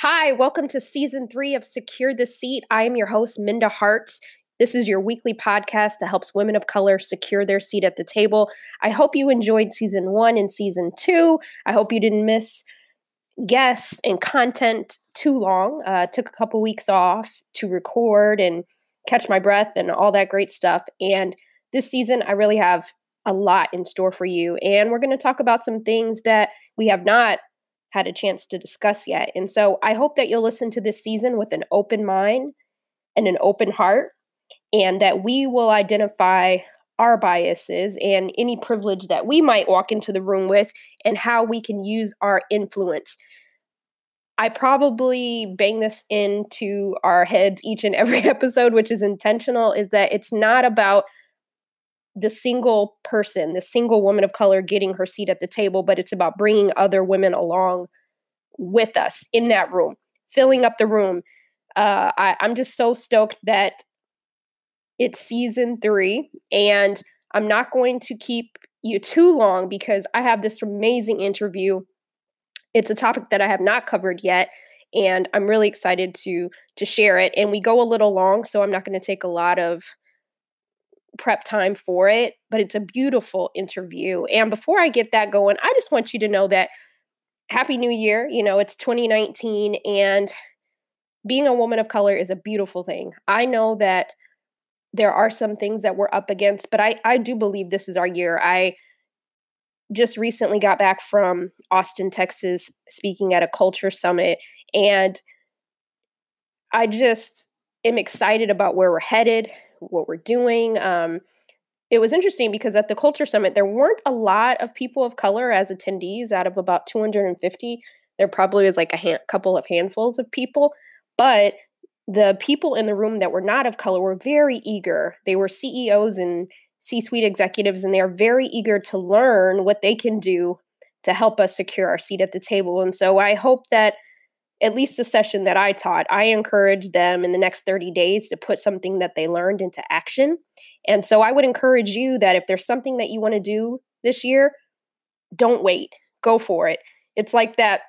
Hi, welcome to season three of Secure the Seat. I am your host, Minda Harts. This is your weekly podcast that helps women of color secure their seat at the table. I hope you enjoyed season one and season two. I hope you didn't miss guests and content too long. Uh, took a couple weeks off to record and catch my breath and all that great stuff. And this season, I really have a lot in store for you. And we're going to talk about some things that we have not had a chance to discuss yet. And so I hope that you'll listen to this season with an open mind and an open heart, and that we will identify our biases and any privilege that we might walk into the room with and how we can use our influence. I probably bang this into our heads each and every episode, which is intentional, is that it's not about the single person, the single woman of color getting her seat at the table, but it's about bringing other women along with us in that room, filling up the room. Uh, I, I'm just so stoked that it's season three, and I'm not going to keep you too long because I have this amazing interview. It's a topic that I have not covered yet, and I'm really excited to to share it. And we go a little long, so I'm not going to take a lot of prep time for it, but it's a beautiful interview. And before I get that going, I just want you to know that Happy New Year. You know, it's 2019 and being a woman of color is a beautiful thing. I know that there are some things that we're up against, but I, I do believe this is our year. I just recently got back from Austin, Texas, speaking at a culture summit, and I just am excited about where we're headed what we're doing. Um, it was interesting because at the Culture Summit, there weren't a lot of people of color as attendees out of about 250. There probably was like a couple of handfuls of people, but the people in the room that were not of color were very eager. They were CEOs and C suite executives, and they're very eager to learn what they can do to help us secure our seat at the table. And so I hope that at least the session that I taught, I encouraged them in the next 30 days to put something that they learned into action. And so I would encourage you that if there's something that you want to do this year, don't wait, go for it. It's like that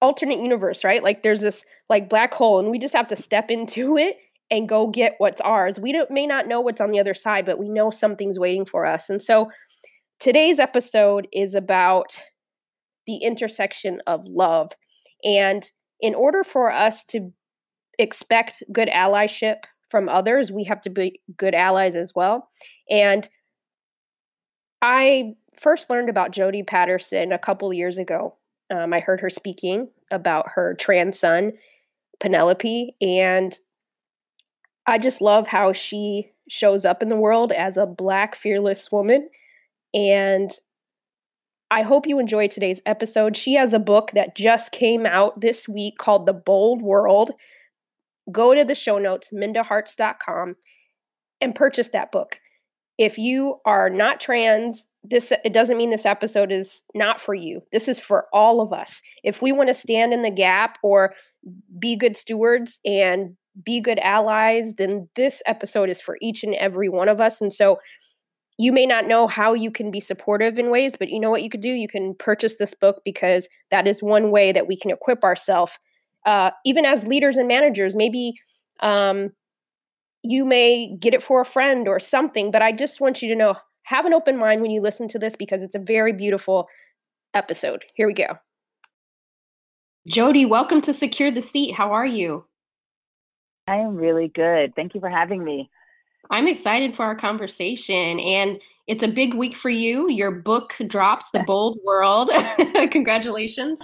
alternate universe, right? Like there's this like black hole and we just have to step into it and go get what's ours. We don't, may not know what's on the other side, but we know something's waiting for us. And so today's episode is about the intersection of love and in order for us to expect good allyship from others, we have to be good allies as well. And I first learned about Jodie Patterson a couple years ago. Um, I heard her speaking about her trans son, Penelope, and I just love how she shows up in the world as a black, fearless woman. And I hope you enjoyed today's episode. She has a book that just came out this week called The Bold World. Go to the show notes, mindaharts.com, and purchase that book. If you are not trans, this it doesn't mean this episode is not for you. This is for all of us. If we want to stand in the gap or be good stewards and be good allies, then this episode is for each and every one of us. And so you may not know how you can be supportive in ways, but you know what you could do? You can purchase this book because that is one way that we can equip ourselves, uh, even as leaders and managers. Maybe um, you may get it for a friend or something, but I just want you to know have an open mind when you listen to this because it's a very beautiful episode. Here we go. Jodie, welcome to Secure the Seat. How are you? I am really good. Thank you for having me. I'm excited for our conversation, and it's a big week for you. Your book drops, The Bold World. Congratulations.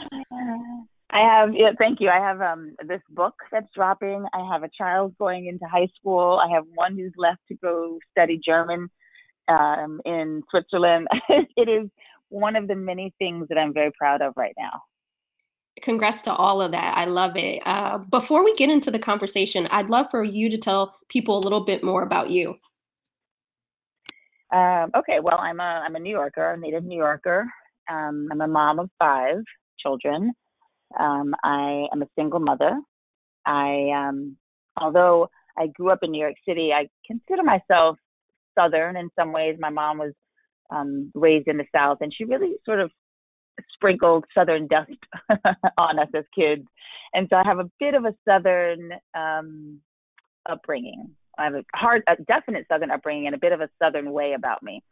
I have, yeah, thank you. I have um, this book that's dropping. I have a child going into high school. I have one who's left to go study German um, in Switzerland. it is one of the many things that I'm very proud of right now congrats to all of that. I love it. Uh, before we get into the conversation, I'd love for you to tell people a little bit more about you. Um, okay, well, I'm a I'm a New Yorker, a native New Yorker. Um, I'm a mom of five children. Um, I am a single mother. I um, although I grew up in New York City, I consider myself Southern in some ways. My mom was um, raised in the South, and she really sort of sprinkled southern dust on us as kids and so I have a bit of a southern um, upbringing. I have a hard, a definite southern upbringing, and a bit of a southern way about me.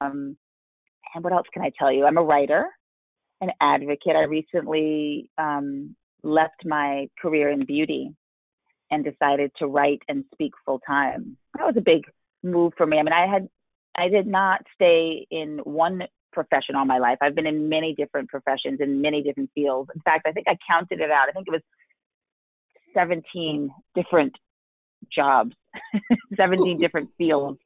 Um, and what else can I tell you? I'm a writer, an advocate. I recently um, left my career in beauty and decided to write and speak full time. That was a big move for me. I mean, I had I did not stay in one profession all my life. I've been in many different professions in many different fields. In fact, I think I counted it out. I think it was 17 different jobs, 17 different fields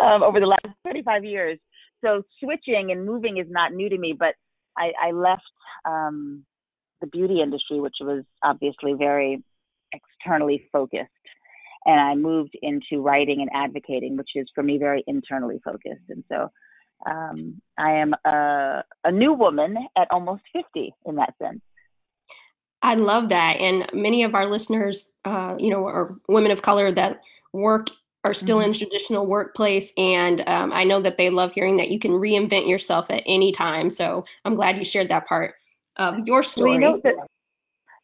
um, over the last 35 years. So switching and moving is not new to me, but I, I left um, the beauty industry, which was obviously very externally focused. And I moved into writing and advocating, which is for me very internally focused. And so um, I am a, a new woman at almost 50 in that sense. I love that. And many of our listeners, uh, you know, are women of color that work are still mm-hmm. in traditional workplace. And um, I know that they love hearing that you can reinvent yourself at any time. So I'm glad you shared that part of your story. Well, you know, the,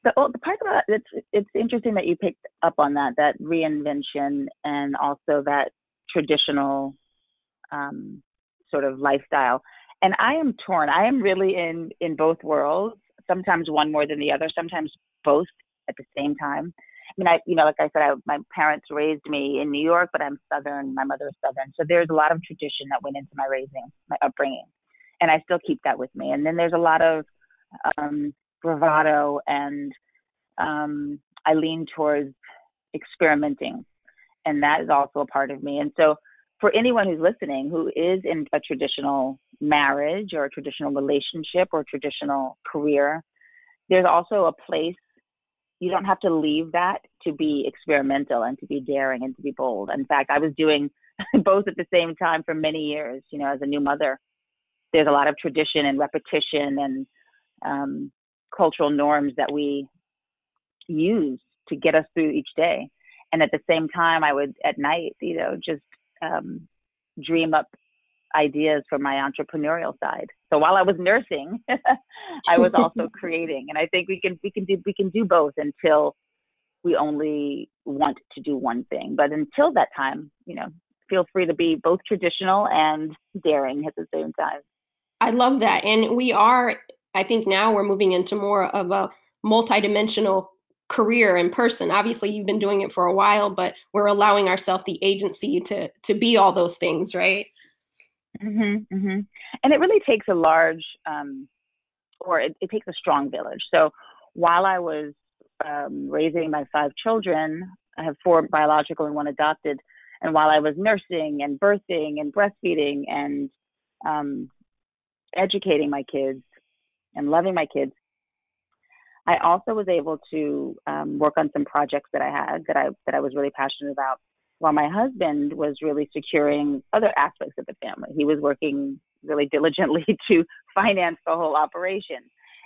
the, the part about it's, it's interesting that you picked up on that, that reinvention and also that traditional um, sort of lifestyle. And I am torn. I am really in in both worlds. Sometimes one more than the other. Sometimes both at the same time. I mean, I you know, like I said, I, my parents raised me in New York, but I'm Southern. My mother is Southern, so there's a lot of tradition that went into my raising, my upbringing, and I still keep that with me. And then there's a lot of um, bravado, and um, I lean towards experimenting, and that is also a part of me. And so for anyone who's listening who is in a traditional marriage or a traditional relationship or traditional career, there's also a place you don't have to leave that to be experimental and to be daring and to be bold. In fact, I was doing both at the same time for many years, you know, as a new mother. There's a lot of tradition and repetition and um, cultural norms that we use to get us through each day. And at the same time, I would at night, you know, just um, dream up ideas for my entrepreneurial side. So while I was nursing, I was also creating, and I think we can we can do we can do both until we only want to do one thing. But until that time, you know, feel free to be both traditional and daring at the same time. I love that, and we are. I think now we're moving into more of a multidimensional career in person. Obviously, you've been doing it for a while, but we're allowing ourselves the agency to to be all those things, right? Mhm, mhm. And it really takes a large, um, or it, it takes a strong village. So while I was um, raising my five children, I have four biological and one adopted. And while I was nursing and birthing and breastfeeding and um, educating my kids and loving my kids, I also was able to um, work on some projects that I had that I that I was really passionate about. While my husband was really securing other aspects of the family, he was working really diligently to finance the whole operation.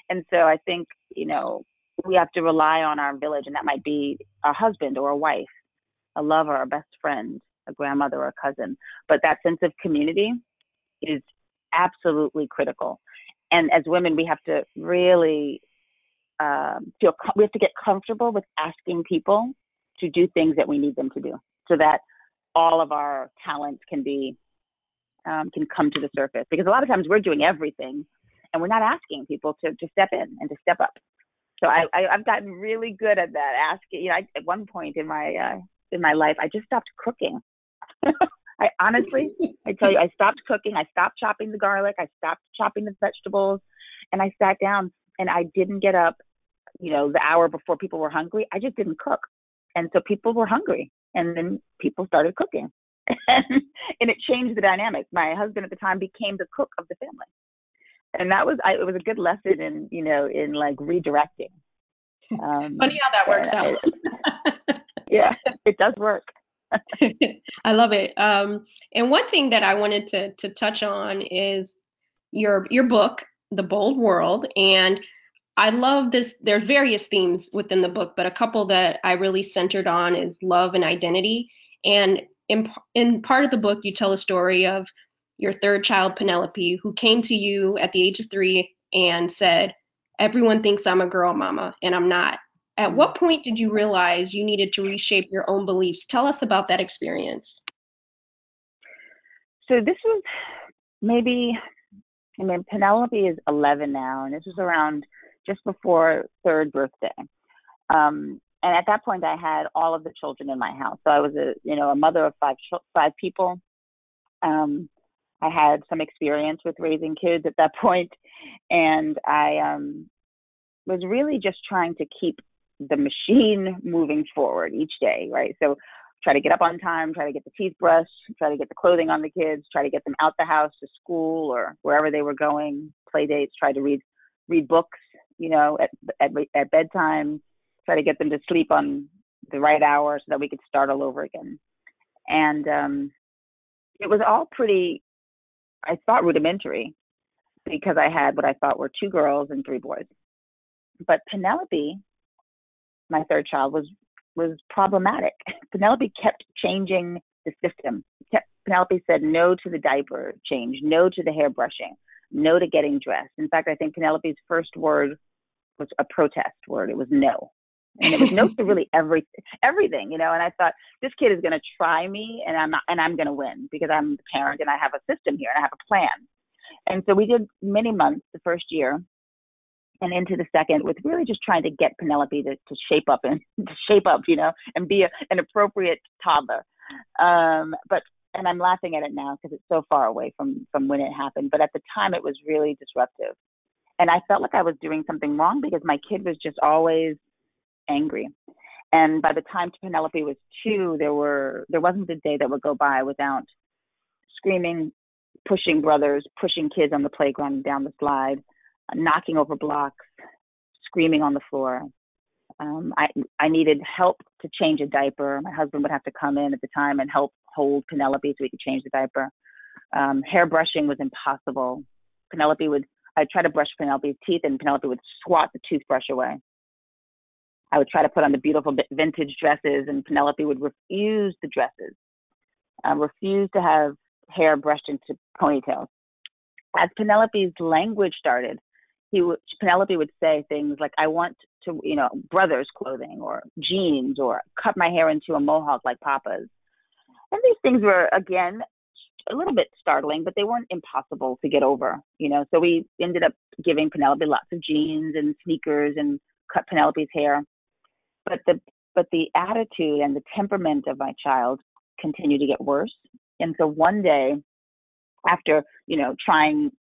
And so I think you know we have to rely on our village, and that might be a husband or a wife, a lover, a best friend, a grandmother or a cousin. But that sense of community is absolutely critical. And as women, we have to really um, feel we have to get comfortable with asking people to do things that we need them to do, so that all of our talents can be um, can come to the surface. Because a lot of times we're doing everything, and we're not asking people to to step in and to step up. So I, I have gotten really good at that. Asking, you know, I, at one point in my uh, in my life, I just stopped cooking. I honestly, I tell you, I stopped cooking. I stopped chopping the garlic. I stopped chopping the vegetables, and I sat down and I didn't get up you know, the hour before people were hungry, I just didn't cook. And so people were hungry and then people started cooking. and it changed the dynamic. My husband at the time became the cook of the family. And that was I, it was a good lesson in, you know, in like redirecting. Um, Funny how that works out. yeah, it does work. I love it. Um, and one thing that I wanted to to touch on is your your book, The Bold World, and I love this. There are various themes within the book, but a couple that I really centered on is love and identity. And in, in part of the book, you tell a story of your third child, Penelope, who came to you at the age of three and said, Everyone thinks I'm a girl mama, and I'm not. At what point did you realize you needed to reshape your own beliefs? Tell us about that experience. So this was maybe, I mean, Penelope is 11 now, and this was around just before third birthday. Um, and at that point, I had all of the children in my house. So I was a, you know, a mother of five five people. Um, I had some experience with raising kids at that point, and I um, was really just trying to keep the machine moving forward each day, right? So try to get up on time, try to get the teeth brushed, try to get the clothing on the kids, try to get them out the house to school or wherever they were going, play dates, try to read read books, you know, at at, at bedtime, try to get them to sleep on the right hour so that we could start all over again. And um it was all pretty I thought rudimentary because I had what I thought were two girls and three boys. But Penelope, my third child, was was problematic. Penelope kept changing the system. Penelope said no to the diaper change, no to the hair brushing, no to getting dressed. In fact, I think Penelope's first word was a protest word. It was no. And it was no to really every everything, you know. And I thought this kid is going to try me, and I'm not, and I'm going to win because I'm the parent and I have a system here and I have a plan. And so we did many months the first year, and into the second with really just trying to get Penelope to, to shape up and to shape up, you know, and be a, an appropriate toddler. Um, but and I'm laughing at it now because it's so far away from from when it happened. But at the time, it was really disruptive, and I felt like I was doing something wrong because my kid was just always angry. And by the time Penelope was two, there were there wasn't a day that would go by without screaming, pushing brothers, pushing kids on the playground down the slide, knocking over blocks, screaming on the floor. Um, I I needed help to change a diaper. My husband would have to come in at the time and help hold Penelope so we could change the diaper. Um, hair brushing was impossible. Penelope would I'd try to brush Penelope's teeth and Penelope would swat the toothbrush away. I would try to put on the beautiful vintage dresses and Penelope would refuse the dresses, uh, refuse to have hair brushed into ponytails. As Penelope's language started, he would Penelope would say things like, "I want to, you know, brothers' clothing or jeans or cut my hair into a mohawk like Papa's." And these things were again a little bit startling, but they weren't impossible to get over, you know. So we ended up giving Penelope lots of jeans and sneakers and cut Penelope's hair. But the but the attitude and the temperament of my child continued to get worse. And so one day, after you know trying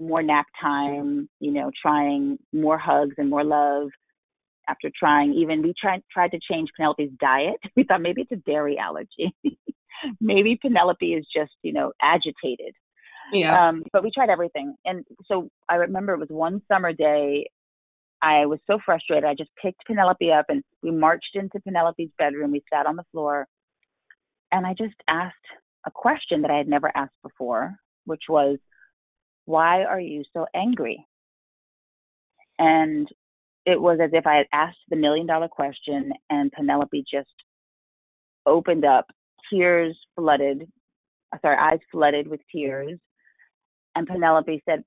more nap time, you know, trying more hugs and more love. After trying, even we tried tried to change Penelope's diet. We thought maybe it's a dairy allergy. maybe Penelope is just, you know, agitated. Yeah. Um, but we tried everything. And so I remember it was one summer day. I was so frustrated. I just picked Penelope up and we marched into Penelope's bedroom. We sat on the floor and I just asked a question that I had never asked before, which was, why are you so angry? And it was as if I had asked the million dollar question and Penelope just opened up, tears flooded, uh, sorry, eyes flooded with tears. And Penelope said,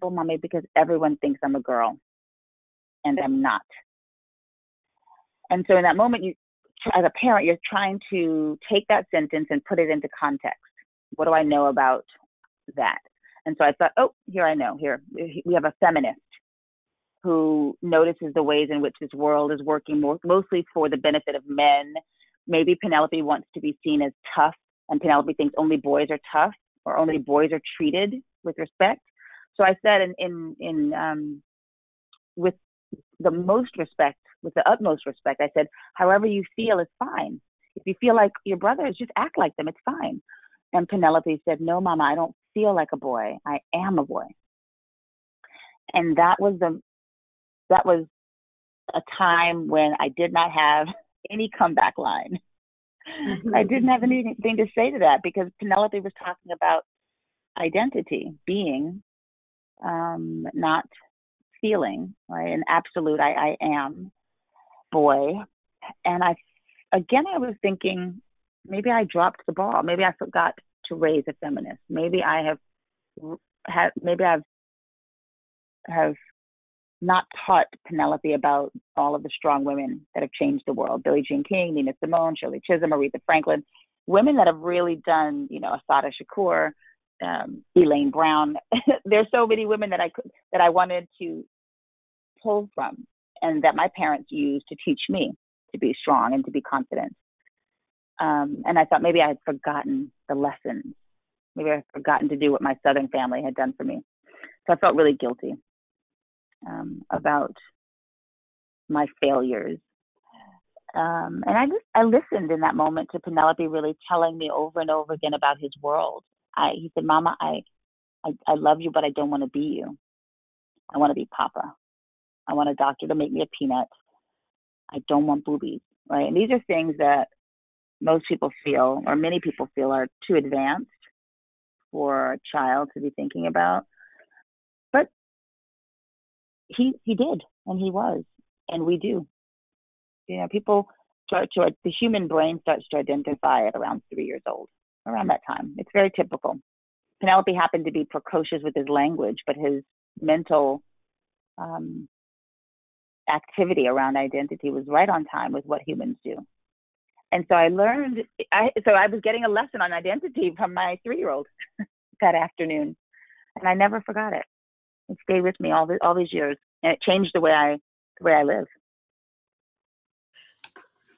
Well, mommy, because everyone thinks I'm a girl and I'm not. And so in that moment, you, as a parent, you're trying to take that sentence and put it into context. What do I know about that? And so I thought, oh, here I know. Here we have a feminist who notices the ways in which this world is working more, mostly for the benefit of men. Maybe Penelope wants to be seen as tough, and Penelope thinks only boys are tough or only boys are treated with respect. So I said, in in, in um, with the most respect, with the utmost respect, I said, however you feel is fine. If you feel like your brothers, just act like them. It's fine. And Penelope said, No, Mama, I don't feel like a boy. I am a boy. And that was the that was a time when I did not have any comeback line. Mm-hmm. I didn't have anything to say to that because Penelope was talking about identity, being, um, not feeling, right? An absolute I, I am boy. And I again I was thinking maybe I dropped the ball. Maybe I forgot to raise a feminist. Maybe I have, have maybe I've have not taught Penelope about all of the strong women that have changed the world. Billie Jean King, Nina Simone, Shirley Chisholm, Aretha Franklin, women that have really done, you know, Assata Shakur, um, Elaine Brown. There's so many women that I could that I wanted to pull from, and that my parents used to teach me to be strong and to be confident. Um, and I thought maybe I had forgotten the lessons. Maybe I had forgotten to do what my Southern family had done for me. So I felt really guilty um, about my failures. Um, and I just I listened in that moment to Penelope really telling me over and over again about his world. I he said, Mama, I I, I love you, but I don't want to be you. I want to be Papa. I want a doctor to make me a peanut. I don't want boobies, right? And these are things that most people feel, or many people feel, are too advanced for a child to be thinking about. He he did, and he was, and we do. You know, people start to the human brain starts to identify at around three years old, around that time. It's very typical. Penelope happened to be precocious with his language, but his mental um, activity around identity was right on time with what humans do. And so I learned, I, so I was getting a lesson on identity from my three year old that afternoon. And I never forgot it. It stayed with me all, the, all these years. And it changed the way I, the way I live.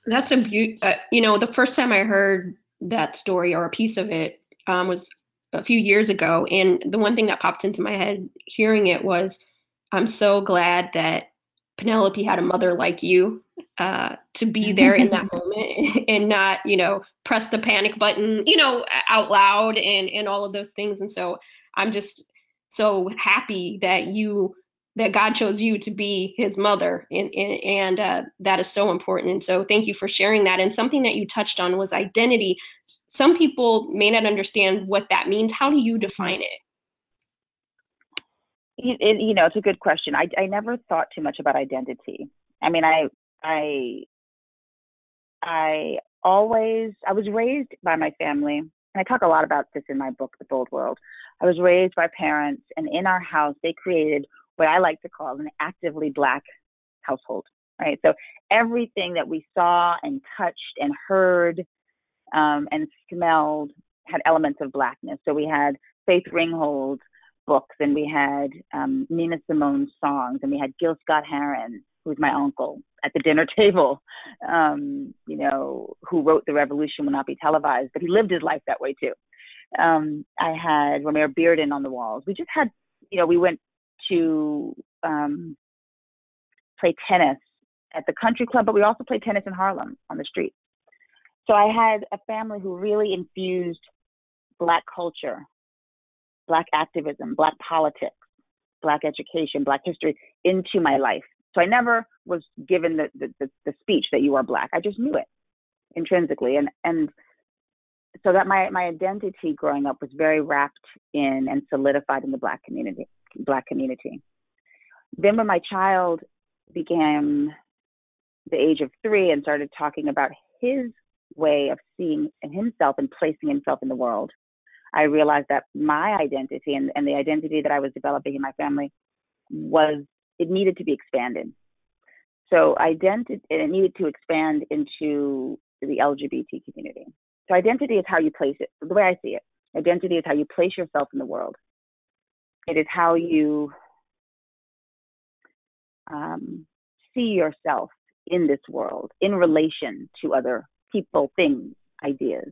That's a beaut. Uh, you know, the first time I heard that story or a piece of it um, was a few years ago. And the one thing that popped into my head hearing it was, I'm so glad that Penelope had a mother like you uh, to be there in that moment and not, you know, press the panic button, you know, out loud and and all of those things. And so I'm just so happy that you that God chose you to be His mother, and and, and uh, that is so important. And so thank you for sharing that. And something that you touched on was identity. Some people may not understand what that means. How do you define it? it, you know, it's a good question. I, I never thought too much about identity. I mean, I, I, I always, I was raised by my family, and I talk a lot about this in my book, The Bold World. I was raised by parents, and in our house, they created what I like to call an actively black household, right? So everything that we saw and touched and heard um, and smelled had elements of blackness. So we had Faith Ringgold books and we had um, Nina Simone songs and we had Gil Scott Heron, who's my uncle, at the dinner table, um, you know, who wrote The Revolution Will Not Be Televised, but he lived his life that way too. Um, I had Romare Bearden on the walls. We just had, you know, we went to um, play tennis at the country club, but we also played tennis in Harlem on the street. So I had a family who really infused black culture Black activism, Black politics, Black education, Black history into my life. So I never was given the, the, the, the speech that you are Black. I just knew it intrinsically. And, and so that my, my identity growing up was very wrapped in and solidified in the Black community, Black community. Then when my child became the age of three and started talking about his way of seeing himself and placing himself in the world, I realized that my identity and, and the identity that I was developing in my family was, it needed to be expanded. So identity, it needed to expand into the LGBT community. So identity is how you place it. The way I see it, identity is how you place yourself in the world. It is how you um, see yourself in this world in relation to other people, things, ideas.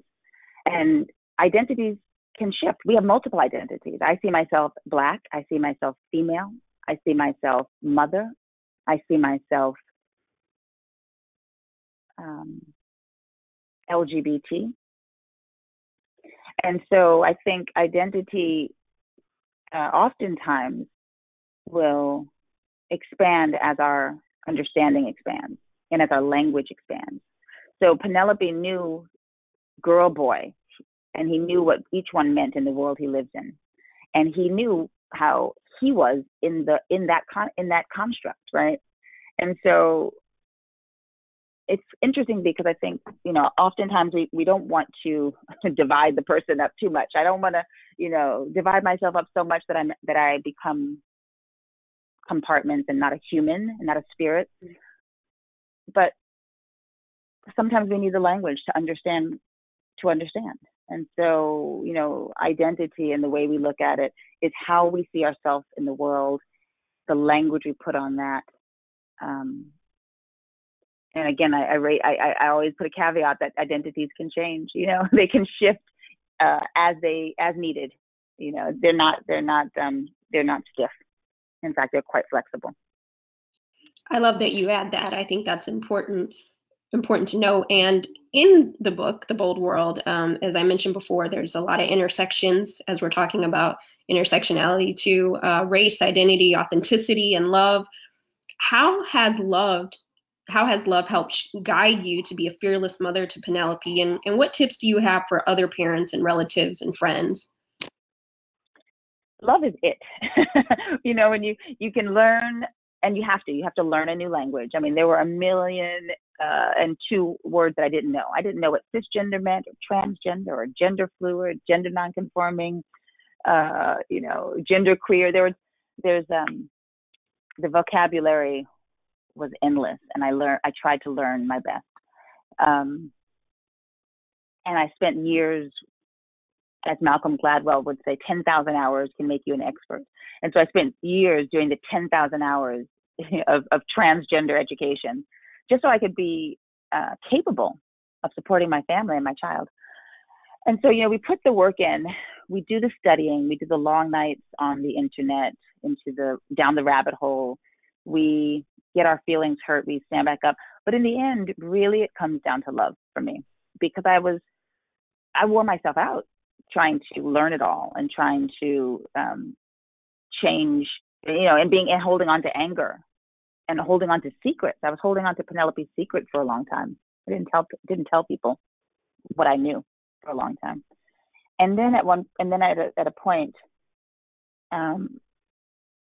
And identities can shift. We have multiple identities. I see myself black. I see myself female. I see myself mother. I see myself um, LGBT. And so I think identity uh, oftentimes will expand as our understanding expands and as our language expands. So Penelope knew girl boy. And he knew what each one meant in the world he lives in. And he knew how he was in the in that con in that construct right? And so it's interesting because i think you know oftentimes we, we don't want to divide the person up too much i don't want to you know divide myself up so much that i'm that i become compartments and not a human and not a spirit. But sometimes we need the language to understand to understand. And so, you know, identity and the way we look at it is how we see ourselves in the world, the language we put on that. Um, and again, I, I, I, I always put a caveat that identities can change. You know, they can shift uh, as they as needed. You know, they're not they're not um, they're not stiff. In fact, they're quite flexible. I love that you add that. I think that's important important to know. And in the book, The Bold World, um, as I mentioned before, there's a lot of intersections as we're talking about intersectionality to uh, race, identity, authenticity, and love. How has loved how has love helped guide you to be a fearless mother to Penelope? And, and what tips do you have for other parents and relatives and friends? Love is it. you know, when you you can learn and you have to you have to learn a new language. I mean, there were a million uh, and two words that I didn't know. I didn't know what cisgender meant, or transgender, or gender fluid, gender nonconforming, uh, you know, gender queer. There was there's um the vocabulary was endless, and I learned. I tried to learn my best. Um, and I spent years, as Malcolm Gladwell would say, 10,000 hours can make you an expert. And so I spent years doing the 10,000 hours of, of transgender education just so I could be uh, capable of supporting my family and my child. And so, you know, we put the work in, we do the studying, we do the long nights on the internet, into the down the rabbit hole. We get our feelings hurt, we stand back up. But in the end, really, it comes down to love for me because I was, I wore myself out trying to learn it all and trying to um, change, you know, and being and holding on to anger and holding on to secrets. I was holding on to Penelope's secret for a long time. I didn't tell didn't tell people what I knew for a long time. And then at one and then at a, at a point, um,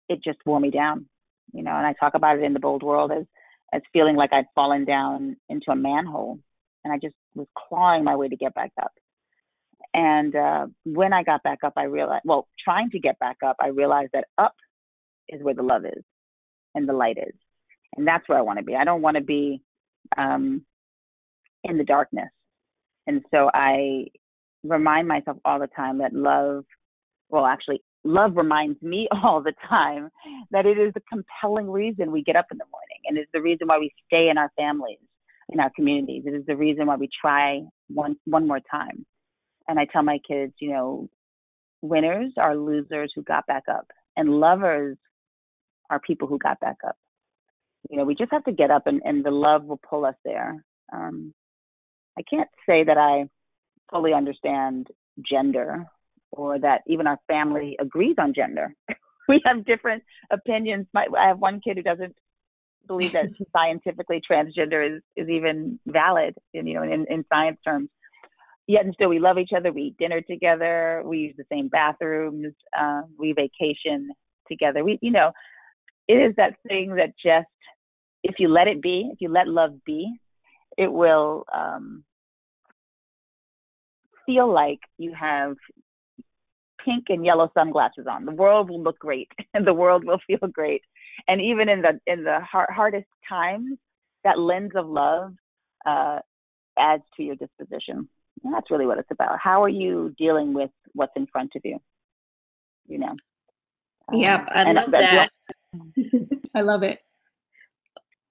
it just wore me down, you know. And I talk about it in the bold world as as feeling like I'd fallen down into a manhole, and I just was clawing my way to get back up. And uh, when I got back up, I realized, well, trying to get back up, I realized that up is where the love is and the light is and that's where I want to be. I don't want to be um, in the darkness. And so I remind myself all the time that love, well, actually, love reminds me all the time that it is the compelling reason we get up in the morning, and it's the reason why we stay in our families, in our communities. It is the reason why we try one one more time. And I tell my kids, you know, winners are losers who got back up, and lovers are people who got back up you know, we just have to get up and, and the love will pull us there. Um, I can't say that I fully understand gender or that even our family agrees on gender. we have different opinions. My, I have one kid who doesn't believe that scientifically transgender is, is even valid in, you know, in, in science terms. Yet and still we love each other. We eat dinner together. We use the same bathrooms. Uh, we vacation together. We, you know, it is that thing that just if you let it be, if you let love be, it will um, feel like you have pink and yellow sunglasses on. The world will look great, and the world will feel great. And even in the in the hard, hardest times, that lens of love uh, adds to your disposition. And that's really what it's about. How are you dealing with what's in front of you? You know. Yep, I love that. I love it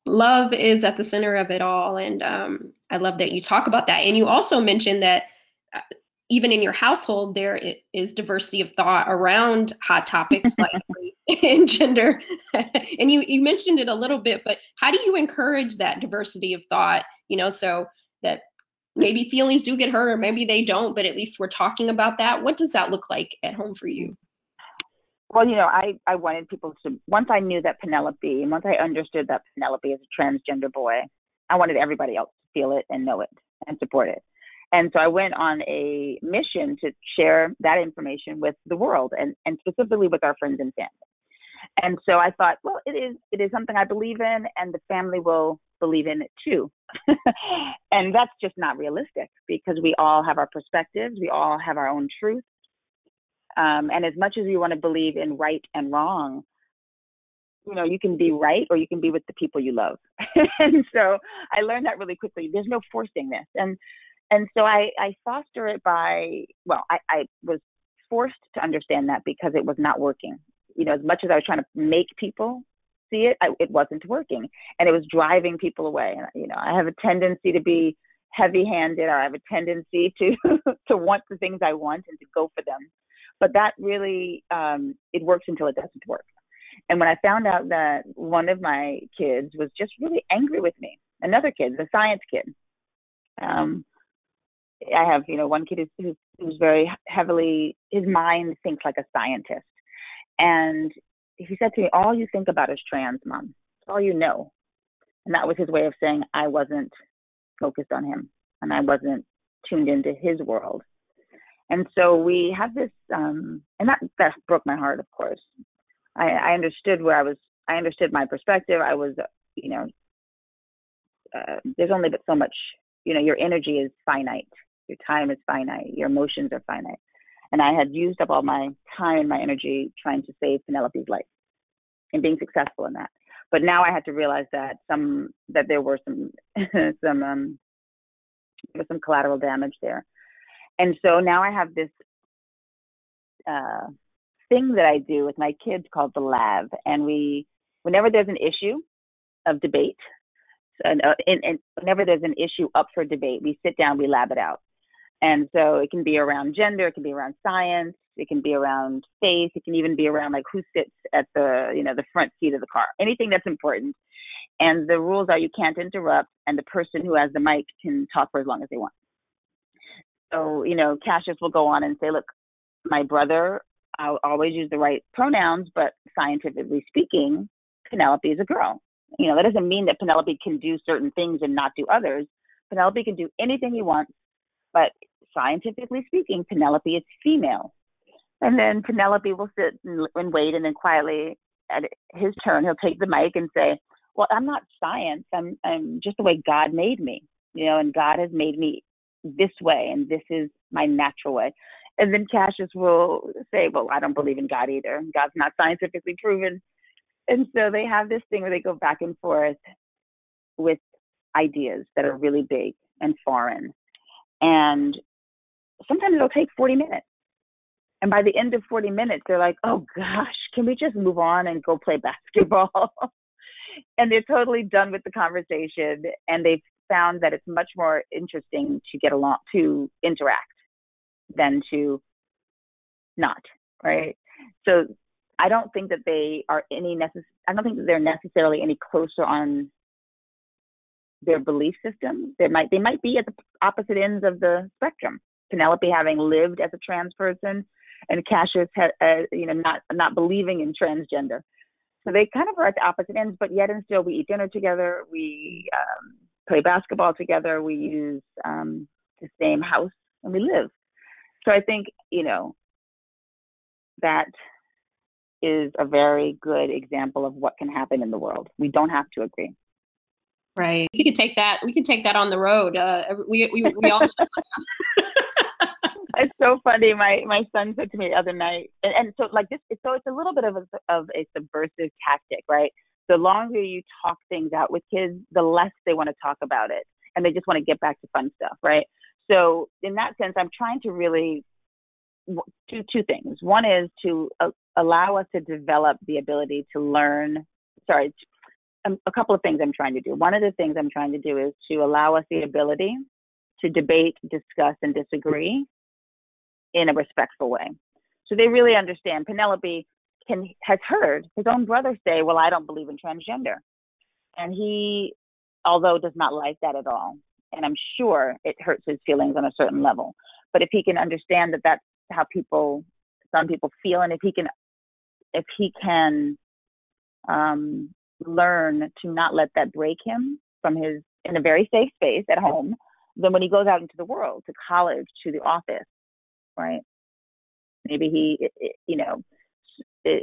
love is at the center of it all. And um, I love that you talk about that. And you also mentioned that uh, even in your household, there is diversity of thought around hot topics like and gender. and you, you mentioned it a little bit, but how do you encourage that diversity of thought, you know, so that maybe feelings do get hurt or maybe they don't, but at least we're talking about that. What does that look like at home for you? well, you know, I, I wanted people to, once I knew that Penelope, and once I understood that Penelope is a transgender boy, I wanted everybody else to feel it and know it and support it. And so I went on a mission to share that information with the world and, and specifically with our friends and family. And so I thought, well, it is it is something I believe in and the family will believe in it too. and that's just not realistic because we all have our perspectives, we all have our own truth, um, and as much as we want to believe in right and wrong, you know, you can be right or you can be with the people you love. and so I learned that really quickly. There's no forcing this. And and so I, I foster it by well, I, I was forced to understand that because it was not working. You know, as much as I was trying to make people see it, I, it wasn't working, and it was driving people away. And you know, I have a tendency to be heavy-handed, or I have a tendency to to want the things I want and to go for them. But that really, um, it works until it doesn't work. And when I found out that one of my kids was just really angry with me, another kid, the science kid, um, I have, you know, one kid who's, who's very heavily, his mind thinks like a scientist. And he said to me, All you think about is trans, mom. It's all you know. And that was his way of saying I wasn't focused on him and I wasn't tuned into his world. And so we have this, um, and that, that broke my heart, of course. I, I understood where I was, I understood my perspective. I was, you know, uh, there's only but so much, you know, your energy is finite your time is finite, your emotions are finite. And I had used up all my time and my energy trying to save Penelope's life and being successful in that. But now I had to realize that some that there were some some um there was some collateral damage there. And so now I have this uh thing that I do with my kids called the lab and we whenever there's an issue of debate and, uh, and, and whenever there's an issue up for debate, we sit down, we lab it out. And so it can be around gender, it can be around science, it can be around faith, it can even be around like who sits at the, you know, the front seat of the car. Anything that's important. And the rules are you can't interrupt and the person who has the mic can talk for as long as they want. So, you know, Cassius will go on and say, look, my brother, I'll always use the right pronouns, but scientifically speaking, Penelope is a girl. You know, that doesn't mean that Penelope can do certain things and not do others. Penelope can do anything he wants but scientifically speaking, Penelope is female. And then Penelope will sit and, and wait, and then quietly at his turn, he'll take the mic and say, "Well, I'm not science. I'm I'm just the way God made me, you know, and God has made me this way, and this is my natural way." And then Cassius will say, "Well, I don't believe in God either. God's not scientifically proven." And so they have this thing where they go back and forth with ideas that are really big and foreign and sometimes it'll take 40 minutes. And by the end of 40 minutes, they're like, oh gosh, can we just move on and go play basketball? and they're totally done with the conversation. And they've found that it's much more interesting to get along, to interact than to not, right? So I don't think that they are any necess- I don't think that they're necessarily any closer on their belief system. They might they might be at the opposite ends of the spectrum. Penelope having lived as a trans person, and Cassius had, uh, you know, not not believing in transgender. So they kind of are at the opposite ends, but yet and still we eat dinner together, we um, play basketball together, we use um, the same house, and we live. So I think you know that is a very good example of what can happen in the world. We don't have to agree. Right. We could take that. We could take that on the road. Uh, we we we all. it's so funny. My my son said to me the other night, and, and so like this, so it's a little bit of a of a subversive tactic, right? The longer you talk things out with kids, the less they want to talk about it, and they just want to get back to fun stuff, right? So in that sense, I'm trying to really do two things. One is to uh, allow us to develop the ability to learn. Sorry, um, a couple of things I'm trying to do. One of the things I'm trying to do is to allow us the ability to debate, discuss, and disagree in a respectful way. So they really understand. Penelope can has heard his own brother say, "Well, I don't believe in transgender," and he, although does not like that at all, and I'm sure it hurts his feelings on a certain level. But if he can understand that that's how people, some people feel, and if he can, if he can um, learn to not let that break him from his in a very safe space at home then when he goes out into the world to college to the office right maybe he you know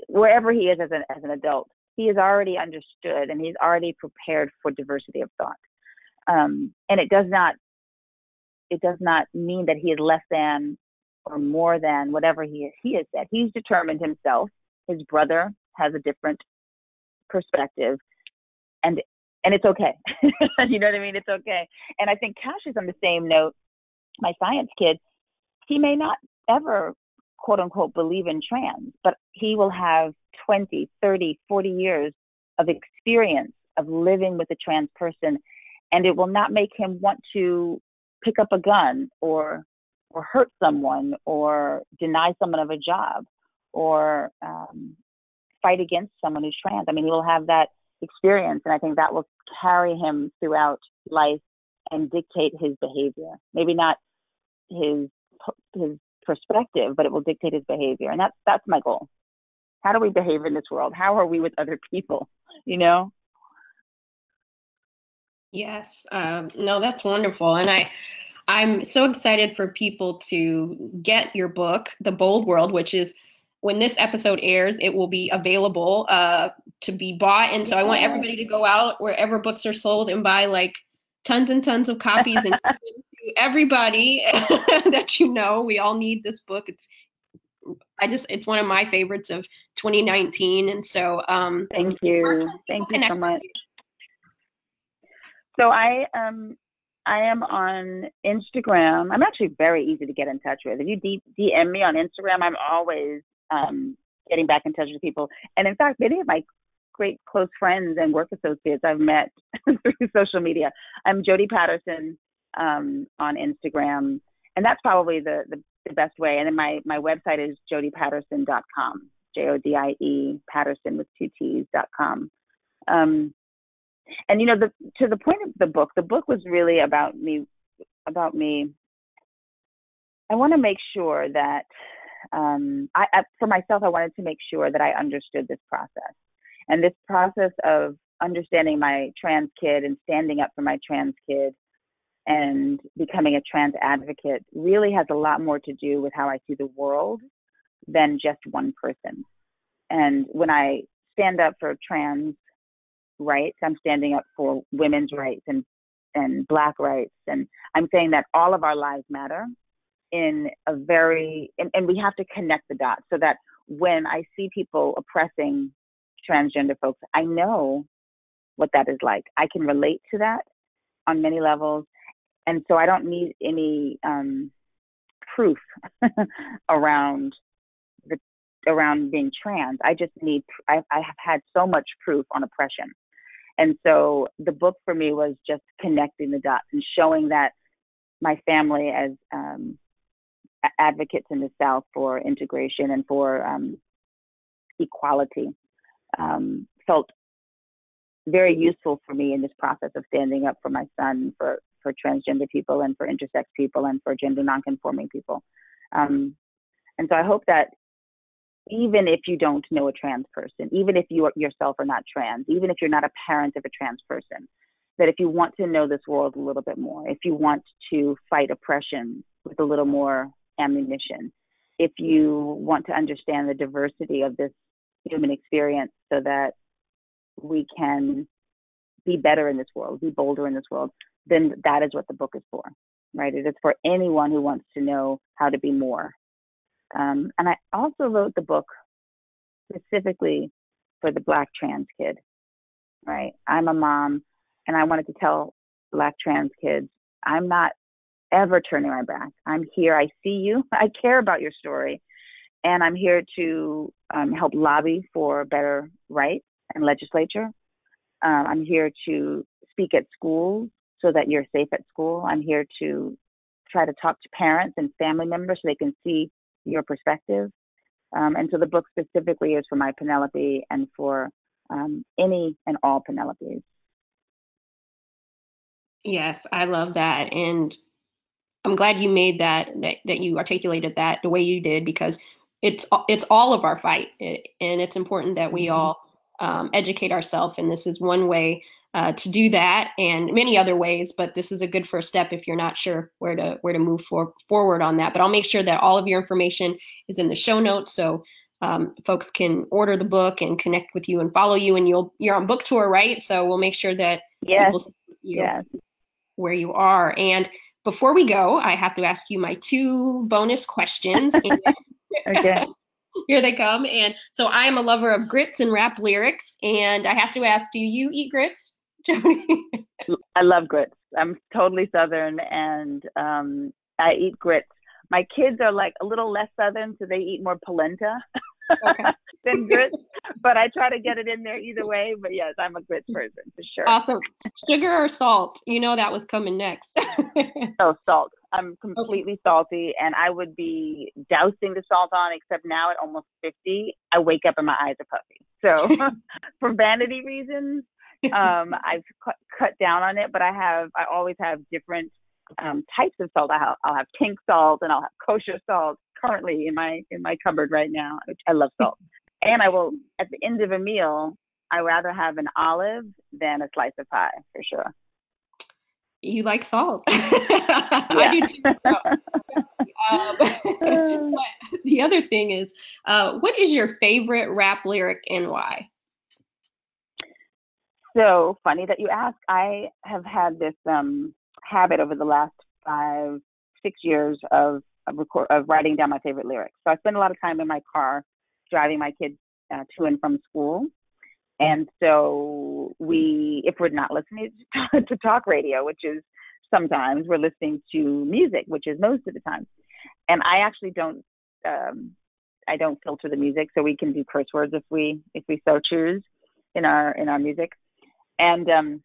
wherever he is as an as an adult he is already understood and he's already prepared for diversity of thought um, and it does not it does not mean that he is less than or more than whatever he is he has said he's determined himself his brother has a different perspective, and and it's okay. you know what I mean? It's okay. And I think Cash is on the same note. My science kid, he may not ever quote unquote believe in trans, but he will have 20, 30, 40 years of experience of living with a trans person, and it will not make him want to pick up a gun or or hurt someone or deny someone of a job or um, fight against someone who's trans. I mean, he will have that experience, and I think that will carry him throughout life and dictate his behavior. Maybe not his his perspective, but it will dictate his behavior, and that's that's my goal. How do we behave in this world? How are we with other people? You know. Yes. Um, no, that's wonderful, and I. I'm so excited for people to get your book, The Bold World, which is when this episode airs, it will be available uh, to be bought. And so I want everybody to go out wherever books are sold and buy like tons and tons of copies and everybody that you know. We all need this book. It's I just it's one of my favorites of 2019. And so um, thank you, thank you so much. So I um I am on Instagram. I'm actually very easy to get in touch with. If you DM me on Instagram, I'm always um, getting back in touch with people. And in fact, many of my great close friends and work associates I've met through social media. I'm Jodie Patterson um, on Instagram, and that's probably the, the, the best way. And then my my website is jodiepatterson.com, J O D I E Patterson with two T's dot com. Um, and you know, the to the point of the book, the book was really about me about me. I want to make sure that um, I, I, for myself, I wanted to make sure that I understood this process. And this process of understanding my trans kid and standing up for my trans kid and becoming a trans advocate really has a lot more to do with how I see the world than just one person. And when I stand up for trans rights, I'm standing up for women's rights and and black rights and I'm saying that all of our lives matter in a very and, and we have to connect the dots so that when I see people oppressing transgender folks, I know what that is like. I can relate to that on many levels. And so I don't need any um, proof around the around being trans. I just need I, I have had so much proof on oppression. And so the book for me was just connecting the dots and showing that my family as um, advocates in the South for integration and for um, equality um, felt very useful for me in this process of standing up for my son, for for transgender people, and for intersex people, and for gender nonconforming people. Um, and so I hope that even if you don't know a trans person, even if you yourself are not trans, even if you're not a parent of a trans person, that if you want to know this world a little bit more, if you want to fight oppression with a little more ammunition. If you want to understand the diversity of this human experience so that we can be better in this world, be bolder in this world, then that is what the book is for, right? It is for anyone who wants to know how to be more. Um, and I also wrote the book specifically for the Black trans kid, right? I'm a mom and I wanted to tell Black trans kids, I'm not ever turning my back. I'm here. I see you. I care about your story. And I'm here to um, help lobby for better rights and legislature. Um, I'm here to speak at schools so that you're safe at school. I'm here to try to talk to parents and family members so they can see your perspective. Um, and so the book specifically is for my Penelope and for um, any and all Penelopes. Yes, I love that. And I'm glad you made that, that that you articulated that the way you did because it's it's all of our fight, and it's important that we mm-hmm. all um, educate ourselves. And this is one way uh, to do that, and many other ways. But this is a good first step if you're not sure where to where to move for, forward on that. But I'll make sure that all of your information is in the show notes, so um, folks can order the book and connect with you and follow you. And you'll you're on book tour, right? So we'll make sure that yes. people see you yes. where you are and before we go, I have to ask you my two bonus questions. okay. Here they come. And so I am a lover of grits and rap lyrics. And I have to ask, do you eat grits, Jodie? I love grits. I'm totally Southern and um, I eat grits. My kids are like a little less Southern, so they eat more polenta. Okay. than grits, but I try to get it in there either way. But yes, I'm a grits person for sure. Awesome. Sugar or salt? You know that was coming next. oh, salt. I'm completely okay. salty, and I would be dousing the salt on. Except now at almost 50, I wake up and my eyes are puffy. So, for vanity reasons, um, I've cut, cut down on it. But I have, I always have different um, types of salt. I'll, I'll have pink salt, and I'll have kosher salt currently in my in my cupboard right now. I love salt, and I will at the end of a meal. I rather have an olive than a slice of pie for sure. You like salt. I do too. um, the other thing is, uh, what is your favorite rap lyric and why? So funny that you ask. I have had this um, habit over the last five, six years of of, record, of writing down my favorite lyrics. So I spend a lot of time in my car driving my kids uh, to and from school. And so we, if we're not listening to talk radio, which is sometimes we're listening to music, which is most of the time. And I actually don't, um, I don't filter the music, so we can do curse words if we if we so choose in our in our music. And um,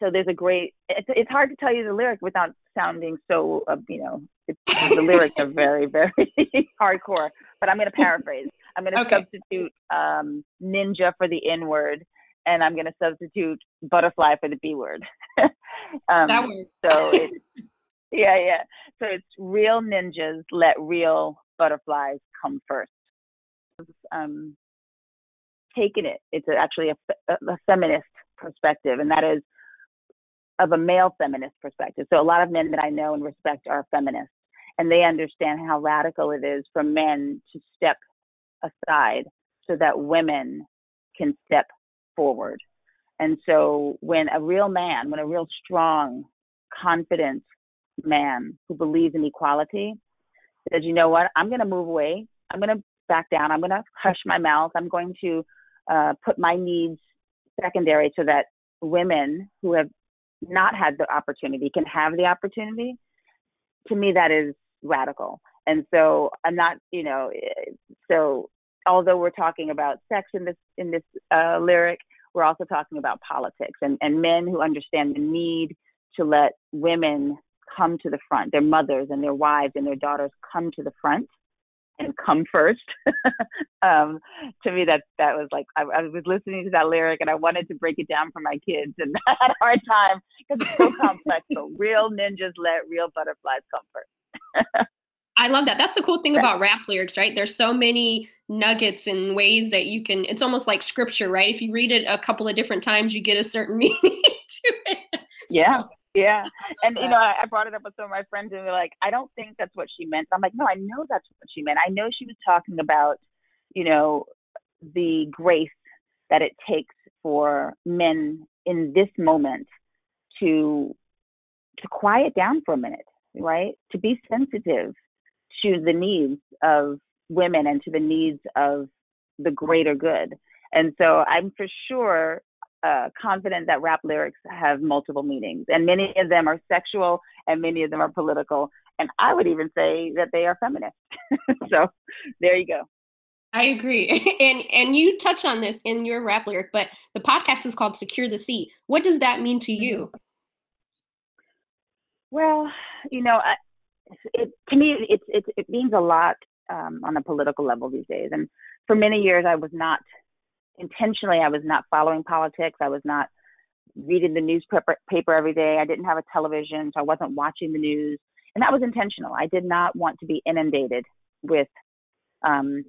so there's a great. It's it's hard to tell you the lyric without sounding so uh, you know it's, the lyrics are very, very hardcore. But I'm going to paraphrase. I'm going to okay. substitute um, ninja for the N word, and I'm going to substitute butterfly for the B word. um, that works. so it's yeah, yeah. So it's real ninjas let real butterflies come first. Um, taking it. It's actually a, a feminist perspective, and that is of a male feminist perspective. So a lot of men that I know and respect are feminists, and they understand how radical it is for men to step aside so that women can step forward. And so when a real man, when a real strong, confident man who believes in equality says, you know what, I'm going to move away. I'm going to back down. I'm going to hush my mouth. I'm going to uh, put my needs secondary so that women who have not had the opportunity can have the opportunity, to me that is radical. And so I'm not, you know, so although we're talking about sex in this in this uh, lyric, we're also talking about politics and, and men who understand the need to let women come to the front, their mothers and their wives and their daughters come to the front and come first. um, to me, that that was like I, I, was listening to that lyric and I wanted to break it down for my kids, and I had a hard time because it's so complex. So real ninjas let real butterflies come first. I love that. That's the cool thing about rap lyrics, right? There's so many nuggets and ways that you can. It's almost like scripture, right? If you read it a couple of different times, you get a certain meaning to it. Yeah. So, yeah. And, you know, I, I brought it up with some of my friends and they're like, I don't think that's what she meant. I'm like, no, I know that's what she meant. I know she was talking about, you know, the grace that it takes for men in this moment to to quiet down for a minute, right? To be sensitive to the needs of women and to the needs of the greater good. And so I'm for sure uh, confident that rap lyrics have multiple meanings, and many of them are sexual, and many of them are political, and I would even say that they are feminist. so there you go. I agree, and and you touch on this in your rap lyric, but the podcast is called "Secure the Seat." What does that mean to you? Well, you know, it, to me, it, it it means a lot um, on a political level these days, and for many years I was not intentionally I was not following politics. I was not reading the newspaper every day. I didn't have a television, so I wasn't watching the news. And that was intentional. I did not want to be inundated with um,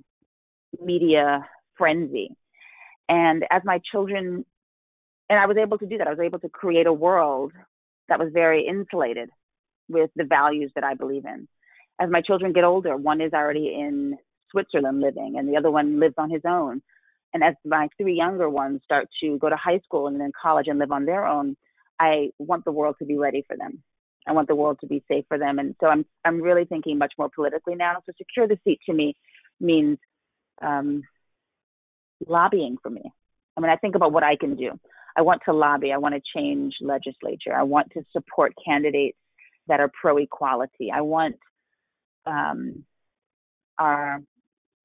media frenzy. And as my children, and I was able to do that, I was able to create a world that was very insulated with the values that I believe in. As my children get older, one is already in Switzerland living, and the other one lives on his own. And as my three younger ones start to go to high school and then college and live on their own, I want the world to be ready for them. I want the world to be safe for them. And so I'm I'm really thinking much more politically now. So secure the seat to me means um, lobbying for me. I mean, I think about what I can do. I want to lobby. I want to change legislature. I want to support candidates that are pro equality. I want um, our,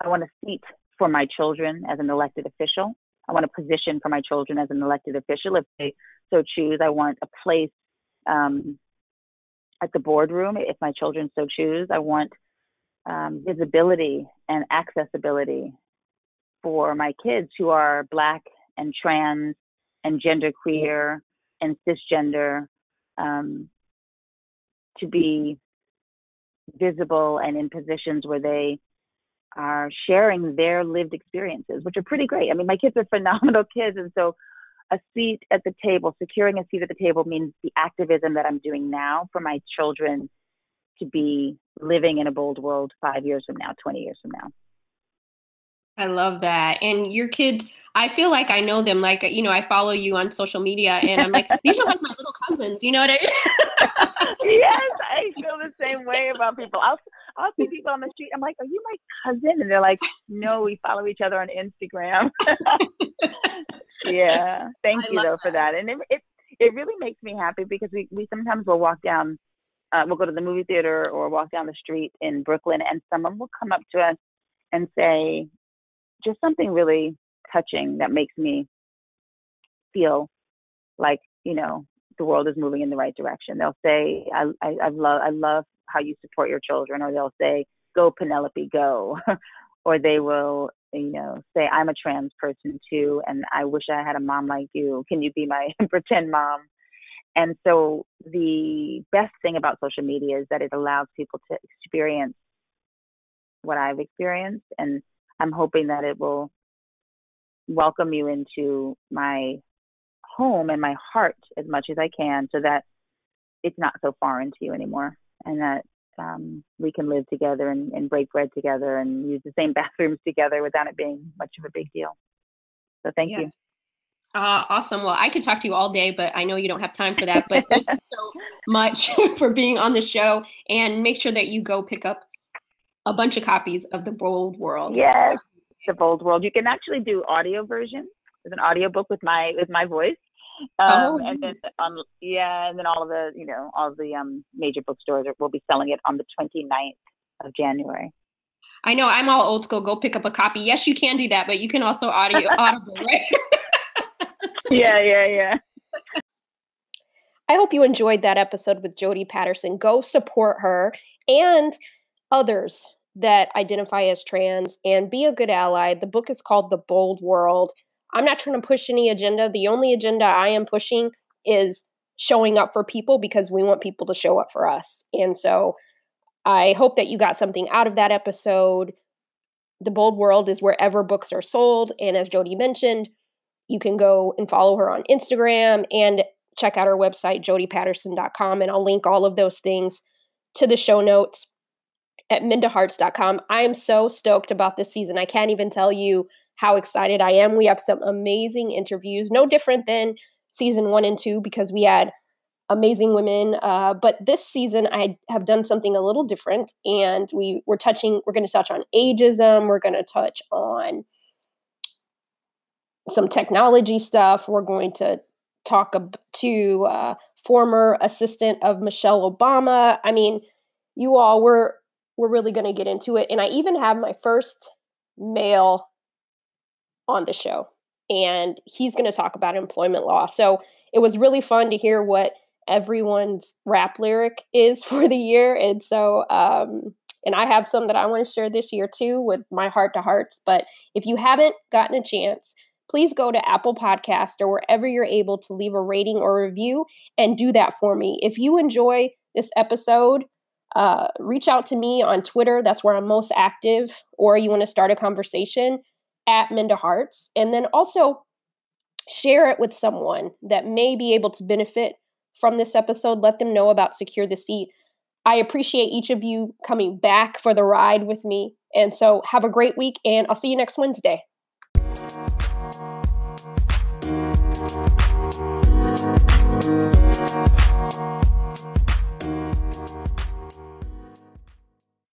I want a seat for my children as an elected official. I want a position for my children as an elected official if they so choose. I want a place um, at the boardroom if my children so choose. I want um, visibility and accessibility for my kids who are Black and trans and genderqueer and cisgender um, to be visible and in positions where they are sharing their lived experiences, which are pretty great. I mean, my kids are phenomenal kids, and so a seat at the table, securing a seat at the table means the activism that I'm doing now for my children to be living in a bold world five years from now, 20 years from now. I love that. And your kids, I feel like I know them. Like, you know, I follow you on social media and I'm like, these are like my little cousins. You know what I mean? yes, I feel the same way about people. I'll, I'll see people on the street. I'm like, are you my cousin? And they're like, no, we follow each other on Instagram. yeah. Thank I you though that. for that. And it, it, it really makes me happy because we, we sometimes will walk down, uh, we'll go to the movie theater or walk down the street in Brooklyn and someone will come up to us and say, just something really touching that makes me feel like you know the world is moving in the right direction. They'll say, "I I, I love I love how you support your children," or they'll say, "Go Penelope, go," or they will you know say, "I'm a trans person too, and I wish I had a mom like you. Can you be my pretend mom?" And so the best thing about social media is that it allows people to experience what I've experienced and I'm hoping that it will welcome you into my home and my heart as much as I can so that it's not so foreign to you anymore and that um, we can live together and, and break bread together and use the same bathrooms together without it being much of a big deal. So thank yes. you. Uh, awesome. Well, I could talk to you all day, but I know you don't have time for that. But thank you so much for being on the show and make sure that you go pick up a bunch of copies of The Bold World. Yes, The Bold World. You can actually do audio version. There's an audio book with my with my voice. Um, oh, and then on yeah, and then all of the you know all the um major bookstores will be selling it on the 29th of January. I know I'm all old school. Go pick up a copy. Yes, you can do that, but you can also audio audible, right? yeah, yeah, yeah. I hope you enjoyed that episode with Jodie Patterson. Go support her and others that identify as trans and be a good ally. The book is called The Bold World. I'm not trying to push any agenda. The only agenda I am pushing is showing up for people because we want people to show up for us. And so I hope that you got something out of that episode. The Bold World is wherever books are sold. And as Jodie mentioned, you can go and follow her on Instagram and check out her website, jodiepatterson.com. And I'll link all of those things to the show notes at mindaharts.com. I am so stoked about this season. I can't even tell you how excited I am. We have some amazing interviews, no different than season one and two because we had amazing women. Uh, but this season, I have done something a little different, and we we're touching. We're going to touch on ageism. We're going to touch on some technology stuff. We're going to talk to uh, former assistant of Michelle Obama. I mean, you all were we're really going to get into it. And I even have my first male on the show, and he's going to talk about employment law. So it was really fun to hear what everyone's rap lyric is for the year. And so, um, and I have some that I want to share this year too with my heart to hearts. But if you haven't gotten a chance, please go to Apple Podcast or wherever you're able to leave a rating or review and do that for me. If you enjoy this episode, uh, reach out to me on Twitter. That's where I'm most active. Or you want to start a conversation at Minda Harts. And then also share it with someone that may be able to benefit from this episode. Let them know about Secure the Seat. I appreciate each of you coming back for the ride with me. And so have a great week, and I'll see you next Wednesday.